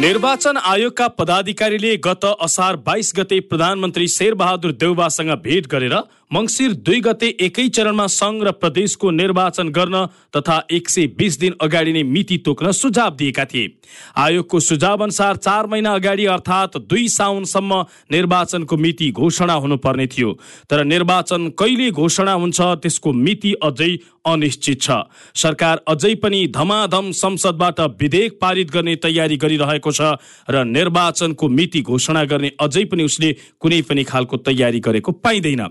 निर्वाचन आयोगका पदाधिकारीले गत असार बाइस गते प्रधानमन्त्री शेरबहादुर देउबासँग भेट गरेर मङ्सिर दुई गते एकै चरणमा सङ्घ र प्रदेशको निर्वाचन गर्न तथा एक सय बिस दिन अगाडि नै मिति तोक्न सुझाव दिएका थिए। आयोगको सुझाव अनुसार चार महिना अगाडि अर्थात् दुई साउनसम्म निर्वाचनको मिति घोषणा हुनुपर्ने थियो। तर निर्वाचन कहिले घोषणा हुन्छ त्यसको मिति अझै अनिश्चित छ। सरकार अझै पनि धमाधम संसदबाट विधेयक पारित गर्ने तयारी गरिरहेको छ र निर्वाचनको मिति घोषणा गर्ने अझै पनि उसले कुनै पनि खालको तयारी गरेको पाइँदैन।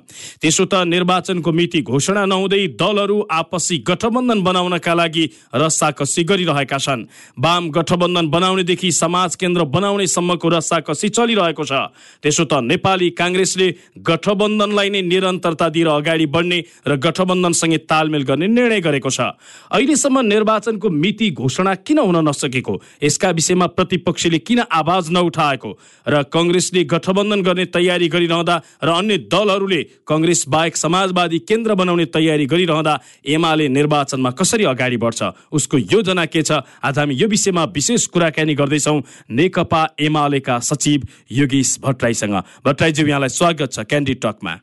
त्यसो त निर्वाचनको मिति घोषणा नहुँदै दलहरू आपसी गठबन्धन बनाउनका लागि रस्साकसी गरिरहेका छन्। वाम गठबन्धन बनाउनेदेखि समाज केन्द्र बनाउने सम्मको रस्साकसी चलिरहेको छ। त्यसो त नेपाली काङ्ग्रेसले गठबन्धनलाई नै निरन्तरता दिएर अगाडि बढ्ने र गठबन्धनसँगै तालमेल गर्ने निर्णय गरेको छ। अहिलेसम्म निर्वाचनको मिति घोषणा किन हुन नसकेको? यसका विषयमा प्रतिपक्षले किन आवाज नउठाएको? र कङ्ग्रेसले गठबन्धन गर्ने तयारी गरिरहँदा र अन्य दलहरूले कङ्ग्रेस बाहेक समाजवादी केन्द्र बनाउने तयारी गरिरहँदा एमाले निर्वाचनमा कसरी अगाडि बढ्छ? उसको योजना के छ? आज हामी यो विषयमा विशेष कुराकानी गर्दैछौँ। नेकपा एमालेका सचिव योगेश भट्टराईसँग। भट्टराईज्यू यहाँलाई स्वागत छ क्यान्डी टकमा।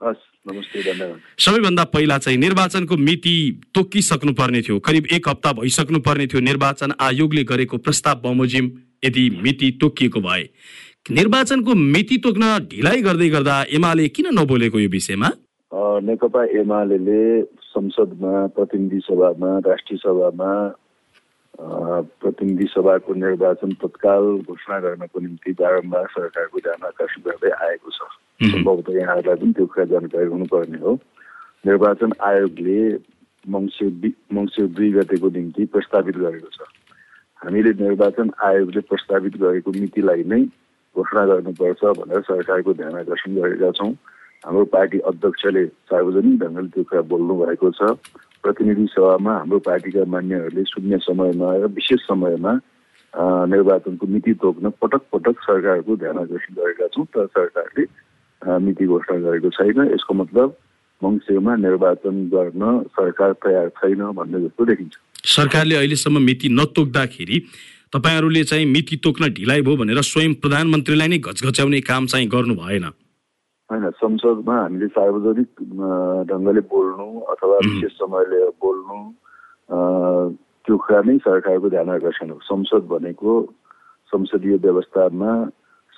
हस् नमस्ते धन्यवाद। सबैभन्दा पहिला चाहिँ निर्वाचनको मिति तोकिसक्नु पर्ने थियो। करिब एक हप्ता भइसक्नु पर्ने थियो। निर्वाचन आयोगले गरेको प्रस्ताव बमोजिम यदि मिति तोकिएको भए। निर्वाचनको मिति तोक्न ढिलाइ गर्दै गर्दा एमाले किन नबोलेको यो विषयमा? नेकपा एमाले संसदमा प्रतिनिधि सभामा राष्ट्रिय सभामा प्रतिनिधि सभाको निर्वाचन तत्काल घोषणा गर्नको निम्ति बारम्बार सरकारको ध्यान आकर्षण गर्दै आएको छ। सम्भवतः यहाँहरूलाई पनि त्यो कुरा जानकारी हुनुपर्ने हो। निर्वाचन आयोगले मङ्सिर मङ्सिर दुई गतेको निम्ति प्रस्तावित गरेको छ। हामीले निर्वाचन आयोगले प्रस्तावित गरेको मितिलाई नै घोषणा गर्नुपर्छ भनेर सरकारको ध्यान आकर्षण गरेका छौँ। हाम्रो पार्टी अध्यक्षले सार्वजनिक ढङ्गले त्यो कुरा बोल्नु भएको छ। प्रतिनिधि सभामा हाम्रो पार्टीका मान्यहरूले शून्य समयमा र विशेष समयमा निर्वाचनको मिति तोक्न पटक पटक सरकारको ध्यान आकर्षण गरेका छौँ तर सरकारले मिति घोषणा गरेको छैन। यसको मतलब मङ्सिरमा निर्वाचन गर्न सरकार तयार छैन भन्ने जस्तो देखिन्छ। सरकारले अहिलेसम्म मिति नतोक्दाखेरि तपाईँहरूले चाहिँ मिति तोक्न ढिलाइ भयो भनेर स्वयं प्रधानमन्त्रीलाई नै घचघच्याउने काम चाहिँ गर्नु भएन। होइन संसदमा हामीले सार्वजनिक ढङ्गले बोल्नु अथवा विशेष समय लिएर बोल्नु त्यो कुरा नै सरकारको ध्यान आकर्षण हो। संसद भनेको संसदीय व्यवस्थामा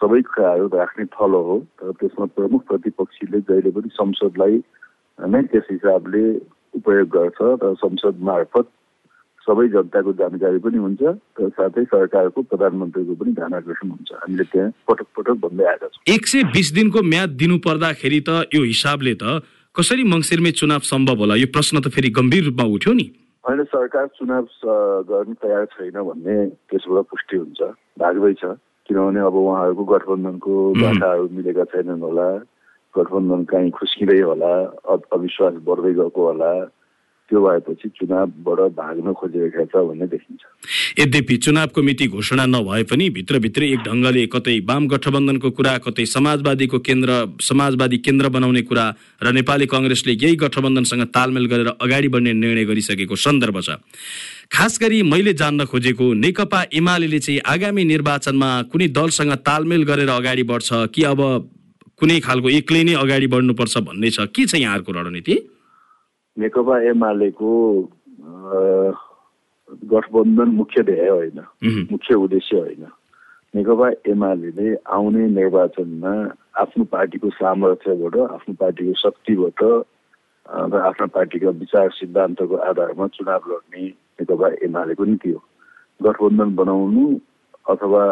सबै कुराहरू राख्ने थलो हो तर त्यसमा प्रमुख प्रतिपक्षीले जहिले पनि संसदलाई नै त्यस हिसाबले उपयोग गर्छ र संसद मार्फत सबै जनताको जानकारी पनि हुन्छ र साथै सरकारको प्रधानमन्त्रीको पनि ध्यान आकर्षण हुन्छ। हामीले त्यहाँ पटक पटक भन्दै आएका छौँ। एक सय बिस दिनको म्याद दिनु पर्दाखेरि त यो हिसाबले त कसरी मङ्सिरमै चुनाव सम्भव होला? यो प्रश्न त फेरि गम्भीर रूपमा उठ्यो नि। होइन सरकार चुनाव गर्न तयार छैन भन्ने त्यसबाट पुष्टि हुन्छ। भाग्दै छ। किनभने अब उहाँहरूको गठबन्धनको बाटाहरू मिलेका छैनन् होला। गठबन्धन काहीँ खुस्किँदै होला। अविश्वास बढ्दै गएको होला। त्यो भएपछि चुनावबाट भाग्न खोजिरहेका छ भन्ने देखिन्छ। यद्यपि चुनावको मिति घोषणा नभए पनि भित्रभित्रै एक ढङ्गले कतै वाम गठबन्धनको कुरा कतै समाजवादीको केन्द्र समाजवादी केन्द्र बनाउने कुरा र नेपाली कङ्ग्रेसले यही गठबन्धनसँग तालमेल गरेर अगाडि बढ्ने निर्णय गरिसकेको सन्दर्भ छ। खास गरी मैले जान्न खोजेको नेकपा एमाले चाहिँ आगामी निर्वाचनमा कुनै दलसँग तालमेल गरेर अगाडि बढ्छ कि अब कुनै खालको एक्लै नै अगाडि बढ्नुपर्छ भन्ने छ? के छ यहाँहरूको रणनीति? नेकपा एमालेको गठबन्धन मुख्य ध्येय होइन। मुख्य उद्देश्य होइन। नेकपा एमाले आउने निर्वाचनमा आफ्नो पार्टीको सामर्थ्यबाट आफ्नो पार्टीको शक्तिबाट र आफ्ना पार्टीका विचार सिद्धान्तको आधारमा चुनाव लड्ने नेकपा एमालेको नीति हो। गठबन्धन बनाउनु अथवा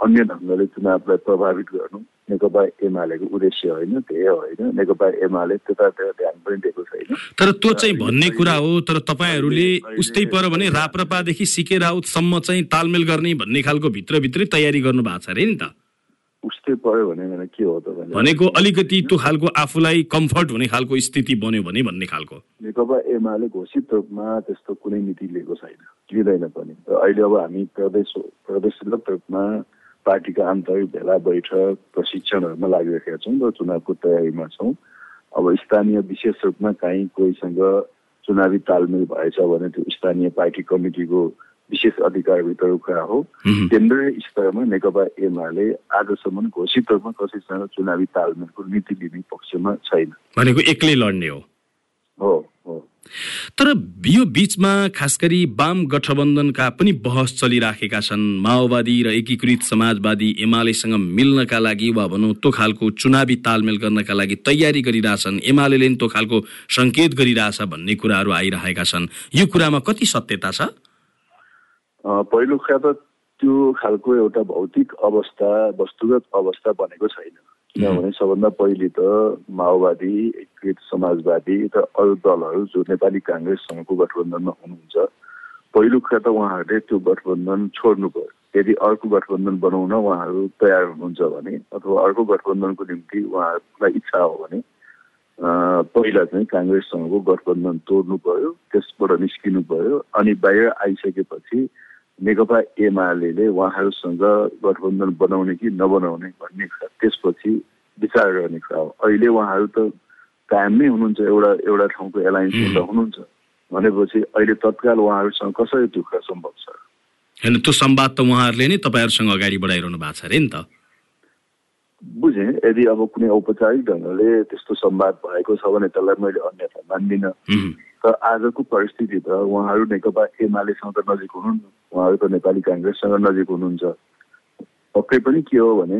अन्य ढङ्गले चुनावलाई प्रभावित गर्नु नेकपा एमालेको उद्देश्य होइन ध्येय होइन नेकपा एमाले त्यतातिर ध्यान पनि दिएको छैन तर त्यो चाहिँ भन्ने कुरा हो तर तपाईँहरूले उस्तै पर भने राप्रपादेखि सिके राउतसम्म चाहिँ तालमेल गर्ने भन्ने खालको भित्रभित्रै तयारी गर्नु भएको छ अरे नि त उस्तै पर्यो भने के हो त भने भनेको अलिकति त्यो खालको आफूलाई कम्फर्ट हुने खालको स्थिति बन्यो भने भन्ने खालको नेकपा एमाले घोषित रूपमा त्यस्तो कुनै नीति लिएको छैन लिँदैन पनि र अहिले अब हामी प्रदेश प्रदेशगत रूपमा पार्टीका आन्तरिक भेला बैठक प्रशिक्षणहरूमा लागिरहेका छौँ र चुनावको तयारीमा छौँ। अब स्थानीय विशेष रूपमा काहीँ कोहीसँग चुनावी तालमेल भएछ भने त्यो स्थानीय पार्टी कमिटीको विशेष अधिकारभित्रको कुरा हो. केन्द्रीय स्तरमा नेकपा एमाले आजसम्म घोषित रूपमा कसैसँग चुनावी तालमेलको नीति लिने पक्षमा छैन। भनेको एक्लै लड्ने हो। तर यो बीचमा खास गरी वाम गठबन्धनका पनि बहस चलिराखेका छन्। माओवादी र एकीकृत समाजवादी एमालेसँग मिल्नका लागि वा भनौँ त्यो खालको चुनावी तालमेल गर्नका लागि तयारी गरिरहेछन्। एमाले त्यो खालको सङ्केत गरिरहेछ भन्ने कुराहरू आइरहेका छन्। यो कुरामा कति सत्यता छ? पहिलो कुरा त त्यो खालको एउटा भौतिक अवस्था वस्तुगत अवस्था बनेको छैन। किनभने सबभन्दा पहिले त माओवादी एकीकृत समाजवादी र अरू दलहरू जो नेपाली काङ्ग्रेससँगको गठबन्धनमा हुनुहुन्छ पहिलो कुरा त उहाँहरूले त्यो गठबन्धन छोड्नु पर्यो यदि अर्को गठबन्धन बनाउन उहाँहरू तयार हुनुहुन्छ भने अथवा अर्को गठबन्धनको निम्ति उहाँहरूलाई इच्छा हो भने पहिला चाहिँ काङ्ग्रेससँगको गठबन्धन तोड्नु पर्यो त्यसबाट निस्किनु पर्यो अनि बाहिर आइसकेपछि नेकपा एमाले उहाँहरूसँग गठबन्धन बनाउने कि नबनाउने भन्ने कुरा। त्यसपछि विचार गर्ने कुरा हो। अहिले उहाँहरू त कायम नै हुनुहुन्छ एउटा एउटा ठाउँको एलायन्समा त हुनुहुन्छ। भनेपछि अहिले तत्काल उहाँहरूसँग कसरी त्यो कुरा सम्भव छ? होइन त्यो संवाद त उहाँहरूले नै तपाईँहरूसँग अगाडि बढाइरहनु भएको छ अरे नि त। बुझेँ यदि अब कुनै औपचारिक ढङ्गले त्यस्तो संवाद भएको छ भने त्यसलाई मैले अन्यथा मान्दिनँ। तर आजको परिस्थिति त उहाँहरू नेकपा एमालेसँग त नजिक हुनुहुन्न। उहाँहरू त नेपाली काङ्ग्रेससँग नजिक हुनुहुन्छ। पक्कै पनि के हो भने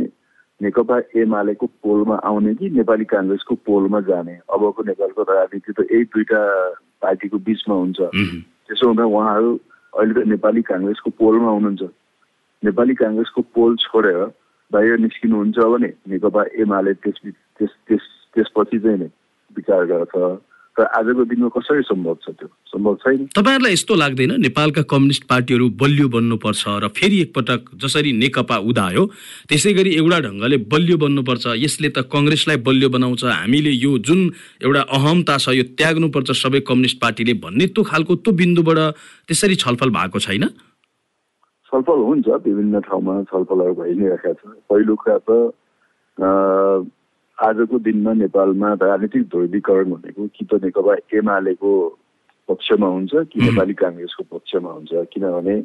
नेकपा एमालेको पोलमा आउने कि नेपाली काङ्ग्रेसको पोलमा जाने अबको नेपालको राजनीति त यही दुईटा पार्टीको बिचमा हुन्छ। त्यसो हुँदा उहाँहरू अहिले त नेपाली काङ्ग्रेसको पोलमा हुनुहुन्छ। नेपाली काङ्ग्रेसको पोल छोडेर बाहिर निस्किनुहुन्छ भने नेकपा एमाले त्यस त्यस त्यस त्यसपछि चाहिँ नि विचार गर्छ। तर आजको दिनमा कसरी सम्भव छ त्यो? सम्भव छैन? तपाईँहरूलाई यस्तो लाग्दैन? नेपालका कम्युनिस्ट पार्टीहरू बलियो बन्नुपर्छ र फेरि एकपटक जसरी नेकपा उदायो त्यसै गरी एउटा ढङ्गले बलियो बन्नुपर्छ। यसले त कङ्ग्रेसलाई बलियो बनाउँछ। हामीले यो जुन एउटा अहमता छ यो त्याग्नुपर्छ सबै कम्युनिस्ट पार्टीले भन्ने त्यो खालको त्यो बिन्दुबाट त्यसरी छलफल भएको छैन? छलफल हुन्छ विभिन्न ठाउँमा छलफलहरू भइ नै रहेका छ। पहिलो कुरा त आजको दिनमा नेपालमा राजनीतिक ध्रुवीकरण भनेको कि त नेकपा एमालेको पक्षमा हुन्छ कि नेपाली काङ्ग्रेसको पक्षमा हुन्छ? किनभने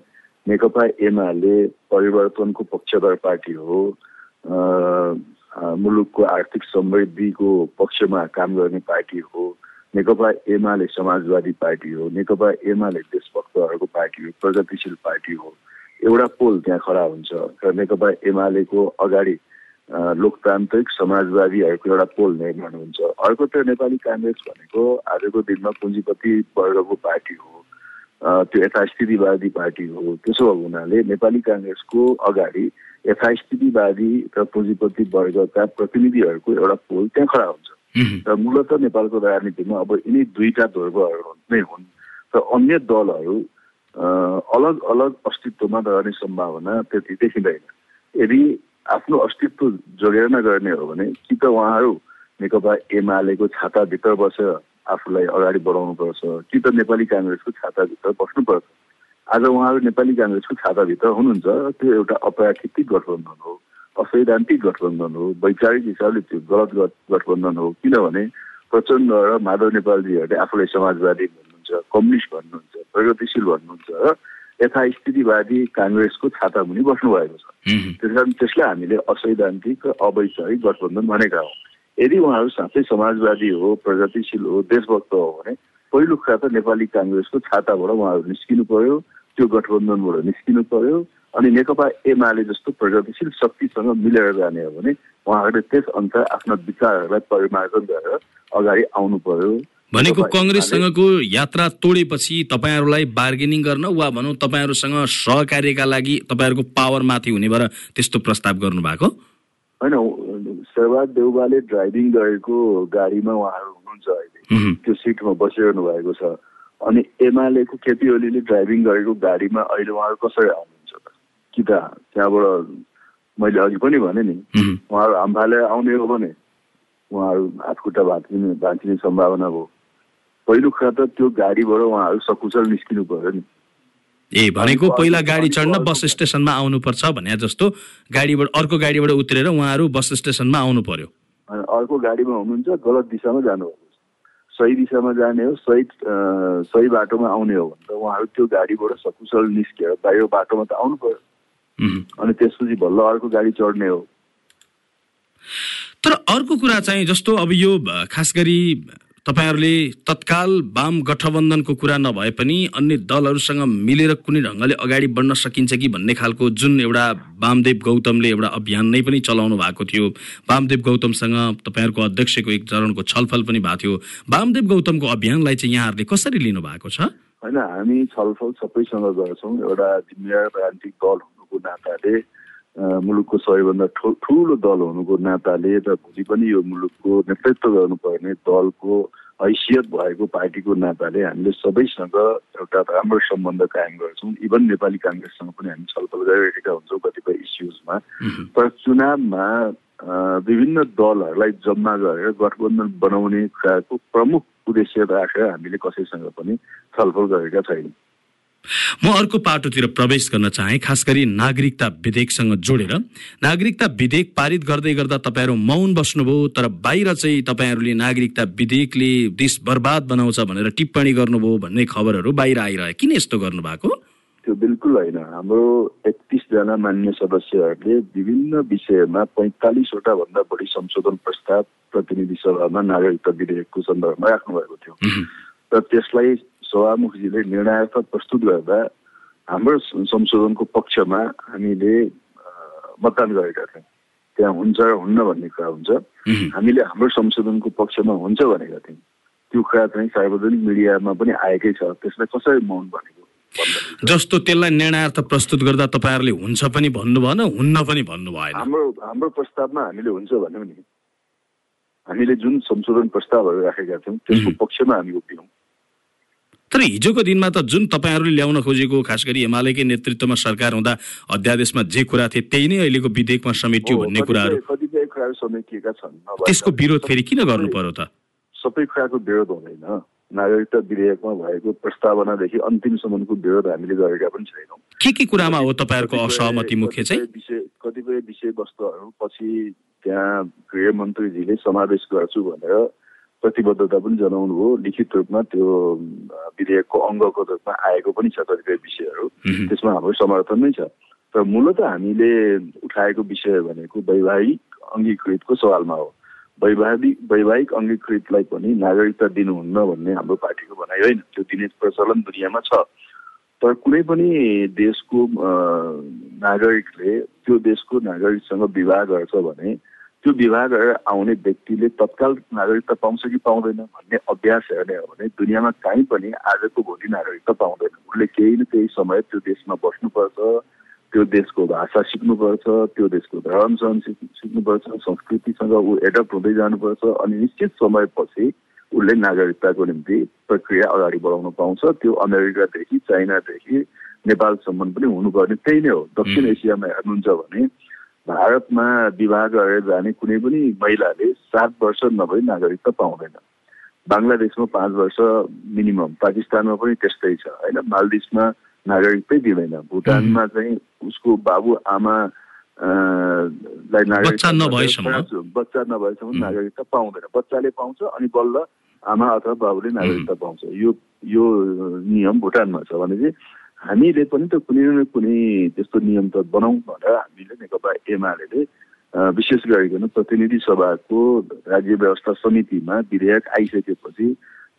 नेकपा एमाले परिवर्तनको पक्षधर पार्टी हो मुलुकको आर्थिक समृद्धिको पक्षमा काम गर्ने पार्टी हो। नेकपा एमाले समाजवादी पार्टी हो नेकपा एमाले देशभक्तहरूको पार्टी हो प्रगतिशील पार्टी हो। एउटा पोल त्यहाँ खडा हुन्छ र नेकपा एमालेको अगाडि लोकतान्त्रिक समाजवादीहरूको एउटा पोल निर्माण हुन्छ। अर्कोतिर नेपाली काङ्ग्रेस भनेको आजको दिनमा पुँजीपति वर्गको पार्टी हो त्यो यथास्थितिवादी पार्टी हो। त्यसो भएको हुनाले नेपाली काङ्ग्रेसको अगाडि यथास्थितिवादी र पुँजीपति वर्गका प्रतिनिधिहरूको एउटा पोल त्यहाँ खडा हुन्छ। र मूलत नेपालको राजनीतिमा अब यिनै दुईटा ध्रुवहरू नै हुन् र अन्य दलहरू अलग अलग अस्तित्वमा रहने सम्भावना त्यति देखिँदैन। यदि आफ्नो अस्तित्व जोगेर नगर्ने हो भने कि त उहाँहरू नेकपा एमालेको छाताभित्र बसेर आफूलाई अगाडि बढाउनुपर्छ कि त नेपाली काङ्ग्रेसको छाताभित्र बस्नुपर्छ आज उहाँहरू नेपाली काङ्ग्रेसको छाताभित्र हुनुहुन्छ त्यो एउटा अप्राकृतिक गठबन्धन हो असैद्धान्तिक गठबन्धन हो वैचारिक हिसाबले त्यो गलत गठ- गठबन्धन हो किनभने प्रचण्ड र माधव नेपालजीहरूले आफूलाई समाजवादी भन्नुहुन्छ कम्युनिस्ट भन्नुहुन्छ प्रगतिशील भन्नुहुन्छ र यथास्थितिवादी काङ्ग्रेसको छाता मुनि बस्नुभएको छ। त्यस कारण त्यसलाई हामीले असैद्धान्तिक र अवैचारिक गठबन्धन भनेका हौँ। यदि उहाँहरू साँच्चै समाजवादी हो प्रगतिशील हो देशभक्त हो भने पहिलो कुरा त नेपाली काङ्ग्रेसको छाताबाट उहाँहरू निस्किनु पर्यो त्यो गठबन्धनबाट निस्किनु पर्यो अनि नेकपा एमाले जस्तो प्रगतिशील शक्तिसँग मिलेर जाने हो भने उहाँहरूले त्यस अनुसार आफ्ना विचारहरूलाई परिमार्जन गरेर अगाडि आउनु पर्यो। भनेको कङ्ग्रेससँगको यात्रा तोडेपछि तपाईँहरूलाई बार्गेनिङ गर्न वा भनौँ तपाईँहरूसँग सहकार्यका लागि तपाईँहरूको पावर माथि हुने भएर त्यस्तो प्रस्ताव गर्नु भएको होइन शेरबहाद देउबाले ड्राइभिङ गरेको गाडीमा उहाँहरू हुनुहुन्छ अहिले। त्यो सिटमा बसिरहनु भएको छ। अनि एमालेको केपी ओलीले ड्राइभिङ गरेको गाडीमा अहिले उहाँहरू कसरी आउनुहुन्छ? त कि त त्यहाँबाट मैले अघि पनि भने नि उहुँ। उहाँहरू हामफाले आउने हो भने उहाँहरू हातखुट्टा भाँचिने भाँचिने सम्भावना हो। पहिलो कुरा त त्यो गाडीबाट उहाँहरू सकुशल निस्किनु पर्यो नि। ए भनेको पहिला गाडी चढ्न बस स्टेसनमा आउनुपर्छ भने जस्तो गाडीबाट अर्को गाडीबाट उत्रेर उहाँहरू बस स्टेसनमा आउनु पर्यो। अर्को गाडीमा हुनुहुन्छ गलत दिशामा जानुभएको छ। सही दिशामा जाने हो सही सही बाटोमा आउने हो भने त उहाँहरू त्यो गाडीबाट सकुशल निस्केर बाहिर बाटोमा त आउनु पर्यो। अनि त्यसपछि बल्ल अर्को गाडी चढ्ने हो। तर अर्को कुरा चाहिँ जस्तो अब यो खास गरी तपाईँहरूले तत्काल वाम गठबन्धनको कुरा नभए पनि अन्य दलहरूसँग मिलेर कुनै ढङ्गले अगाडि बढ्न सकिन्छ कि भन्ने खालको जुन एउटा वामदेव गौतमले एउटा अभियान नै पनि चलाउनु भएको थियो। वामदेव गौतमसँग तपाईँहरूको अध्यक्षको एक चरणको छलफल पनि भएको थियो। वामदेव गौतमको अभियानलाई चाहिँ यहाँहरूले कसरी लिनु भएको छ? होइन हामी छलफल सबैसँग गर्छौँ। एउटा राजनीतिक दल हुनुको नाताले मुलुकको सबैभन्दा ठु- ठुलो दल हुनुको नाताले र भोलि पनि यो मुलुकको नेतृत्व गर्नुपर्ने दलको हैसियत भएको पार्टीको नाताले हामीले सबैसँग एउटा राम्रो सम्बन्ध कायम गर्छौँ। इभन नेपाली काङ्ग्रेससँग पनि हामी छलफल गरिरहेका हुन्छौँ कतिपय इस्युजमा। तर चुनावमा विभिन्न दलहरूलाई जम्मा गरेर गठबन्धन बनाउने कुराको प्रमुख उद्देश्य राखेर हामीले कसैसँग पनि छलफल गरेका छैनौँ। म अर्को पाटोतिर प्रवेश गर्न चाहे खास गरी नागरिकता विधेयकसँग जोडेर। नागरिकता विधेयक पारित गर्दै गर्दा तपाईँहरू मौन बस्नुभयो तर बाहिर चाहिँ तपाईँहरूले नागरिकता विधेयकले देश बर्बाद बनाउँछ भनेर टिप्पणी गर्नुभयो भन्ने खबरहरू बाहिर आइरहे। किन यस्तो गर्नु भएको त्यो बिल्कुल होइन। हाम्रो एकतिसजना मान्य सदस्यहरूले विभिन्न विषयमा पैँतालिसवटा भन्दा बढी संशोधन प्रस्ताव प्रतिनिधि सभामा नागरिकता विधेयकको सन्दर्भमा राख्नुभएको थियो। र त्यसलाई सभामुखजीले निर्णयात्मक प्रस्तुत गर्दा हाम्रो संशोधनको पक्षमा हामीले मतदान गरेका थियौँ। त्यहाँ हुन्छ र हुन्न भन्ने कुरा हुन्छ। हामीले हाम्रो संशोधनको पक्षमा हुन्छ भनेका थियौँ। त्यो कुरा चाहिँ सार्वजनिक मिडियामा पनि आएकै छ। त्यसलाई कसरी मौन भनेको जस्तो त्यसलाई निर्णयार्थ प्रस्तुत गर्दा तपाईँहरूले हुन्छ पनि भन्नु भएन हुन्न पनि भन्नु भएन हाम्रो हाम्रो प्रस्तावमा हामीले हुन्छ भन्यौँ नि हामीले जुन संशोधन प्रस्तावहरू राखेका थियौँ त्यसको पक्षमा हामी उभियौँ। तर हिजोको दिनमा त जुन तपाईँहरूले ल्याउन खोजेको खास गरी एमालेकै नेतृत्वमा सरकार हुँदा अध्यादेशमा जे कुरा थिए त्यही नै अहिलेको विधेयकमा समेटियो भन्ने कुराहरू। त्यसको विरोध फेरि किन गर्नु पर्यो त? सबै कुराको विरोध हुँदैन। नागरिकता विधेयकमा भएको प्रस्तावनादेखि अन्तिमसम्मको विरोध हामीले गरेका पनि छैनौँ। के के कुरामा हो तपाईँहरूको असहमति मुख्य चाहिँ? कतिपय विषय कतिपय विषयवस्तुहरू पछि त्यहाँ गृहमन्त्रीजीले समावेश गर्छु भनेर प्रतिबद्धता पनि जनाउनु हो। लिखित रूपमा त्यो विधेयकको अङ्गको रूपमा आएको पनि छ कतिपय विषयहरू। त्यसमा हाम्रो समर्थन नै छ। तर मूलत हामीले उठाएको विषय भनेको वैवाहिक अङ्गीकृतको सवालमा हो। वैवाहिक वैवाहिक अङ्गीकृतलाई पनि नागरिकता दिनुहुन्न भन्ने हाम्रो पार्टीको भनाइ होइन। त्यो दिने प्रचलन दुनियाँमा छ। तर कुनै पनि देशको नागरिकले त्यो देशको नागरिकसँग विवाह गर्छ भने त्यो विवाह गरेर आउने व्यक्तिले तत्काल नागरिकता पाउँछ कि पाउँदैन भन्ने अभ्यास हेर्ने हो भने दुनियाँमा कहीँ पनि आजको भोलि नागरिकता पाउँदैन। उसले केही न केही समय त्यो देशमा बस्नुपर्छ त्यो देशको भाषा सिक्नुपर्छ त्यो देशको धर्म सहन सिक- सिक्नुपर्छ संस्कृतिसँग ऊ एडप्ट हुँदै जानुपर्छ अनि निश्चित समयपछि उसले नागरिकताको निम्ति प्रक्रिया अगाडि बढाउन पाउँछ। त्यो अमेरिकादेखि चाइनादेखि नेपालसम्म पनि हुनुपर्ने त्यही नै हो। दक्षिण एसियामा हेर्नुहुन्छ भने भारतमा विवाह गरेर जाने कुनै पनि महिलाले सात वर्ष नभई नागरिकता पाउँदैन। बङ्गलादेशमा पाँच वर्ष मिनिमम पाकिस्तानमा पनि त्यस्तै छ होइन? मालदिप्समा नागरिकतै दिँदैन। भुटानमा चाहिँ उसको बाबु आमा लाई नागरिकता बच्चा नभएसम्म। बच्चा नभएसम्म नागरिकता पाउँदैन। बच्चाले पाउँछ अनि बल्ल आमा अथवा बाबुले नागरिकता पाउँछ। यो यो नियम भुटानमा छ भनेपछि हामीले पनि त कुनै न कुनै त्यस्तो नियम त बनाउँ भनेर हामीले नेकपा एमाले विशेष गरिकन प्रतिनिधि सभाको राज्य व्यवस्था समितिमा विधेयक आइसकेपछि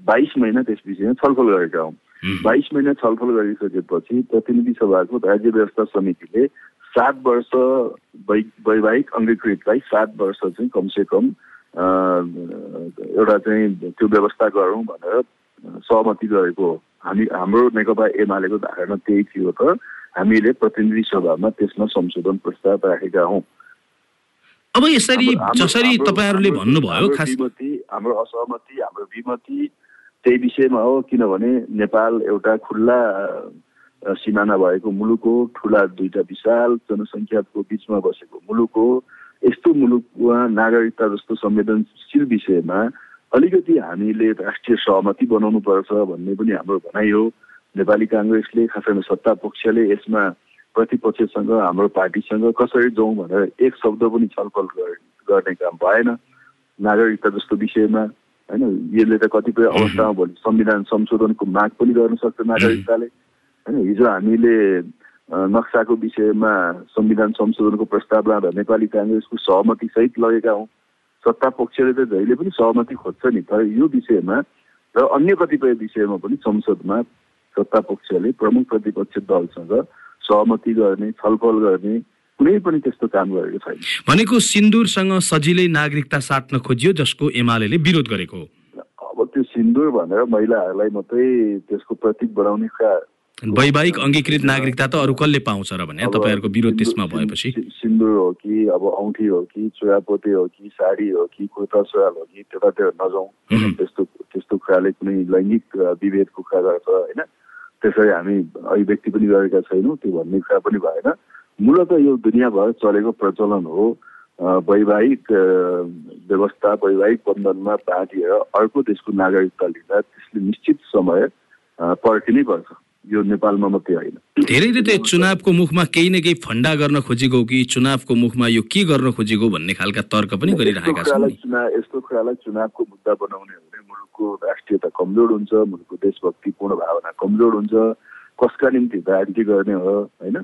बाइस महिना त्यस विषयमा छलफल गरेका हौँ। बाइस महिना छलफल गरिसकेपछि प्रतिनिधि सभाको राज्य व्यवस्था समितिले सात वर्ष वैवाहिक अङ्गीकृतलाई सात वर्ष चाहिँ कमसे कम एउटा चाहिँ त्यो व्यवस्था गरौँ भनेर सहमति गरेको हो। हामी हाम्रो नेकपा एमालेको धारणा त्यही थियो त। हामीले प्रतिनिधि सभामा त्यसमा संशोधन प्रस्ताव राखेका हौँ। अब यसरी जसरी तपाईँहरूले भन्नुभयो विमति हाम्रो असहमति हाम्रो विमति त्यही विषयमा हो किनभने नेपाल एउटा खुल्ला सिमाना भएको मुलुक हो ठुला दुईटा विशाल जनसङ्ख्याको बिचमा बसेको मुलुक हो। यस्तो मुलुकमा नागरिकता जस्तो संवेदनशील विषयमा अलिकति हामीले राष्ट्रिय सहमति बनाउनु पर्छ भन्ने पनि हाम्रो भनाइ हो। नेपाली काङ्ग्रेसले खास गरी सत्ता पक्षले यसमा प्रतिपक्षसँग हाम्रो पार्टीसँग कसरी जाउँ भनेर एक शब्द पनि छलफल गर- गर्ने काम भएन। नागरिकता जस्तो विषयमा होइन यसले त कतिपय अवस्थामा भोलि संविधान संशोधनको माग पनि गर्न सक्छ नागरिकताले। होइन हिजो हामीले नक्साको विषयमा संविधान संशोधनको प्रस्ताव लाँदा नेपाली काङ्ग्रेसको सहमति सहित लगेका हौँ। सत्ता पक्षले त जहिले पनि सहमति खोज्छ नि तर यो विषयमा र अन्य कतिपय विषयमा पनि संसदमा सत्ता पक्षले प्रमुख प्रतिपक्ष दलसँग सहमति गर्ने छलफल गर्ने कुनै पनि त्यस्तो काम गरेको छैन। भनेको सिन्दुरसँग सजिलै नागरिकता साट्न खोजियो जसको एमाले विरोध गरेको हो। अब त्यो सिन्दुर भनेर महिलाहरूलाई मात्रै त्यसको प्रतीक बनाउने कुरा वैवाहिक अङ्गीकृत नागरिकता त अरू कसले पाउँछ र भने? तपाईँहरूको विरोध त्यसमा भएपछि? सिन्दुर हो कि अब औँठी हो कि चुरापोते हो कि साडी हो कि कुर्ता सुरुवाल हो कि त्यतातिर नजाउँ. त्यस्तो त्यस्तो कुराले कुनै लैङ्गिक विभेदको कुरा गर्छ होइन? त्यसरी हामी अभिव्यक्ति पनि गरेका छैनौँ त्यो भन्ने कुरा पनि भएन। मूलत यो दुनियाँभर चलेको प्रचलन हो वैवाहिक व्यवस्था वैवाहिक बन्धनमा बाँधिएर अर्को देशको नागरिकता लिँदा त्यसले निश्चित समय पर्खिनै पर्छ। यो नेपालमा मात्रै होइन। धेरैले त चुनावको मुखमा केही न केही फन्डा गर्न खोजेको कि चुनावको मुखमा यो के गर्न खोजेको भन्ने खालका तर्क पनि गरिरहेका छन् यस्तो कुरालाई चुनावको मुद्दा बनाउने हो भने मुलुकको राष्ट्रियता कमजोर हुन्छ मुलुकको देशभक्तिपूर्ण भावना कमजोर हुन्छ। कसका निम्ति राजनीति गर्ने हो होइन।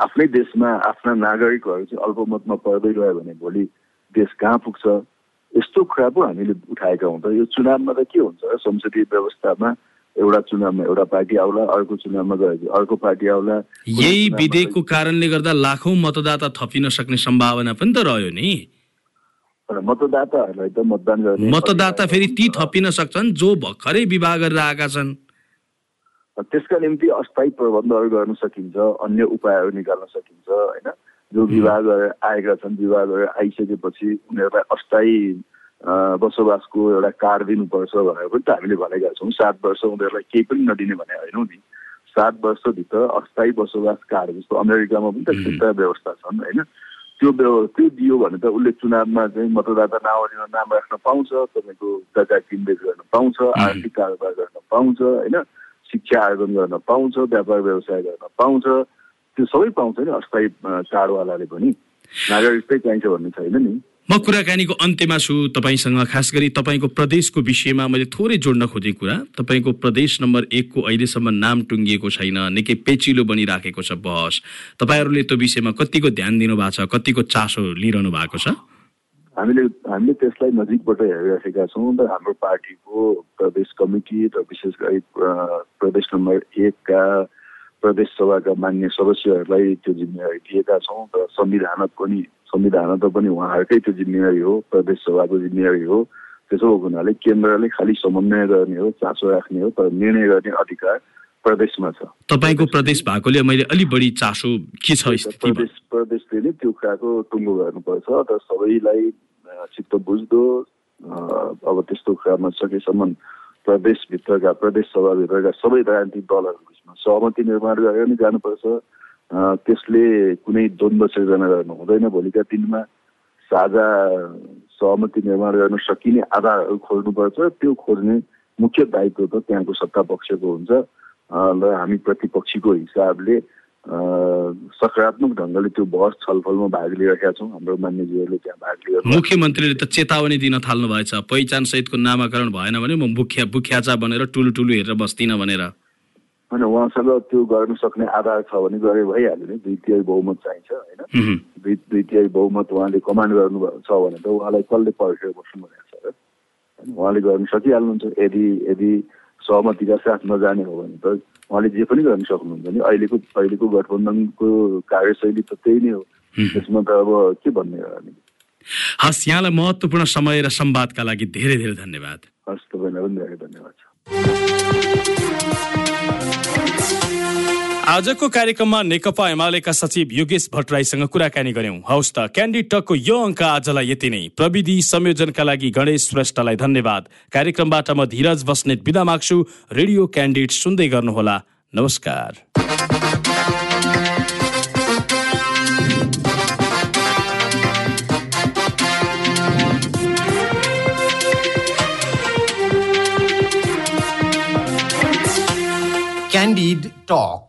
आफ्नै देशमा आफ्ना नागरिकहरू चाहिँ अल्पमतमा पर्दै गयो भने भोलि देश कहाँ पुग्छ? यस्तो कुरा पो हामीले उठाएका हुँदा यो चुनावमा त के हुन्छ? संसदीय व्यवस्थामा एउटा चुनावमा एउटा पार्टी आउला अर्को चुनावमा गएपछि अर्को पार्टी आउला यही विधेयकको कारणले गर्दा लाखौँ मतदाता थपिन सक्ने सम्भावना पनि त रह्यो नि। मतदाताहरूलाई त मतदान गर्ने मतदाता फेरि ती थपिन सक्छन् जो भर्खरै विवाह गरेर आएका छन्। त्यसका निम्ति अस्थायी प्रबन्धहरू गर्न सकिन्छ अन्य उपायहरू निकाल्न सकिन्छ होइन? जो विवाह गरेर आएका छन् विवाह गरेर आइसकेपछि उनीहरूलाई अस्थायी बसोबासको एउटा कार्ड दिनुपर्छ भनेर पनि त हामीले भनेका छौँ। सात वर्ष उनीहरूलाई केही पनि नदिने भने होइनौँ नि। सात वर्षभित्र अस्थायी बसोबास कार्ड जस्तो अमेरिकामा पनि त त्यस्ता व्यवस्था छन् होइन। त्यो व्यव- त्यो दियो भने त उसले चुनावमा चाहिँ मतदाता नावलीमा नाम राख्न पाउँछ तपाईँको जग्गा किनबेच गर्न पाउँछ आर्थिक कारोबार गर्न पाउँछ होइन। शिक्षा आर्जन गर्न पाउँछ व्यापार व्यवसाय गर्न पाउँछ। त्यो सबै पाउँछ नि अस्थायी कार्डवालाले पनि। नागरिकतै चाहिन्छ भन्ने छैन नि। म कुराकानीको अन्त्यमा छु। तपाईँसँग खास गरी तपाईँको प्रदेशको विषयमा मैले थोरै जोड्न खोजेको कुरा। तपाईँको प्रदेश नम्बर एकको अहिलेसम्म नाम टुङ्गिएको छैन। निकै पेचिलो बनिराखेको छ बहस। तपाईँहरूले त्यो विषयमा कतिको ध्यान दिनुभएको छ कतिको चासो लिइरहनु भएको छ? हामीले हामीले त्यसलाई नजिकबाट हेरिराखेका छौँ र हाम्रो पार्टीको प्रदेश कमिटी र विशेष गरी प्रदेश नम्बर एकका प्रदेश सभाका मान्य सदस्यहरूलाई त्यो जिम्मेवारी दिएका छौँ र संविधानक पनि संविधान त पनि उहाँहरूकै त्यो जिम्मेवारी हो प्रदेश सभाको जिम्मेवारी हो। त्यसो भएको हुनाले केन्द्रले खालि समन्वय गर्ने हो चासो राख्ने हो तर निर्णय गर्ने अधिकार प्रदेशमा छ। तपाईँको प्रदेश भएकोले मैले अलिक बढी चासो के छ प्रदेश प्रदेशले नै त्यो कुराको टुङ्गो गर्नुपर्छ र सबैलाई चित्त बुझ्दो अब त्यस्तो कुरामा सकेसम्म प्रदेशभित्रका प्रदेश सभाभित्रका सबै राजनीतिक दलहरू बिचमा सहमति निर्माण गरेर नै जानुपर्छ। त्यसले कुनै द्वन्द्व सिर्जना गर्नु हुँदैन भोलिका दिनमा। साझा सहमति निर्माण गर्न सकिने आधारहरू खोज्नुपर्छ। त्यो खोज्ने मुख्य दायित्व त त्यहाँको सत्ता पक्षको हुन्छ र हामी प्रतिपक्षीको हिसाबले सकारात्मक ढङ्गले त्यो बहस छलफलमा भाग लिइरहेका छौँ। हाम्रो मान्यजीहरूले त्यहाँ भाग लिएर मुख्यमन्त्रीले त चेतावनी दिन थाल्नु भएछ। पहिचान सहितको नामाकरण भएन भने म मुख्या बुख्याचा बनेर टुलु टुलु हेरेर बस्दिनँ भनेर। होइन उहाँसँग त्यो गर्न सक्ने आधार छ भने गरे भइहाल्यो नि। दुई तिहाई बहुमत चाहिन्छ होइन। दुई दुई तिहाई बहुमत उहाँले कमान्ड गर्नुभएको छ भने त उहाँलाई कसले पर्खेर बस्नु भनेको छ र? उहाँले गर्न सकिहाल्नुहुन्छ। यदि यदि सहमतिका साथ नजाने हो भने त उहाँले जे पनि गर्न सक्नुहुन्छ नि। अहिलेको अहिलेको गठबन्धनको कार्यशैली त त्यही नै हो। त्यसमा त अब के भन्ने हामी? हस् यहाँलाई महत्त्वपूर्ण समय र संवादका लागि धेरै धेरै धन्यवाद। हस् तपाईँलाई पनि धेरै धन्यवाद छ। आजको कार्यक्रममा नेकपा एमालेका सचिव योगेश भट्टराईसँग कुराकानी गर्यौं हौस् त क्यान्डिड टकको यो अङ्क आजलाई यति नै। प्रविधि संयोजनका लागि गणेश श्रेष्ठलाई धन्यवाद। कार्यक्रमबाट म धीरज बस्नेत बिदा माग्छु। रेडियो क्यान्डिड सुन्दै गर्नुहोला। नमस्कार। Candid Talk.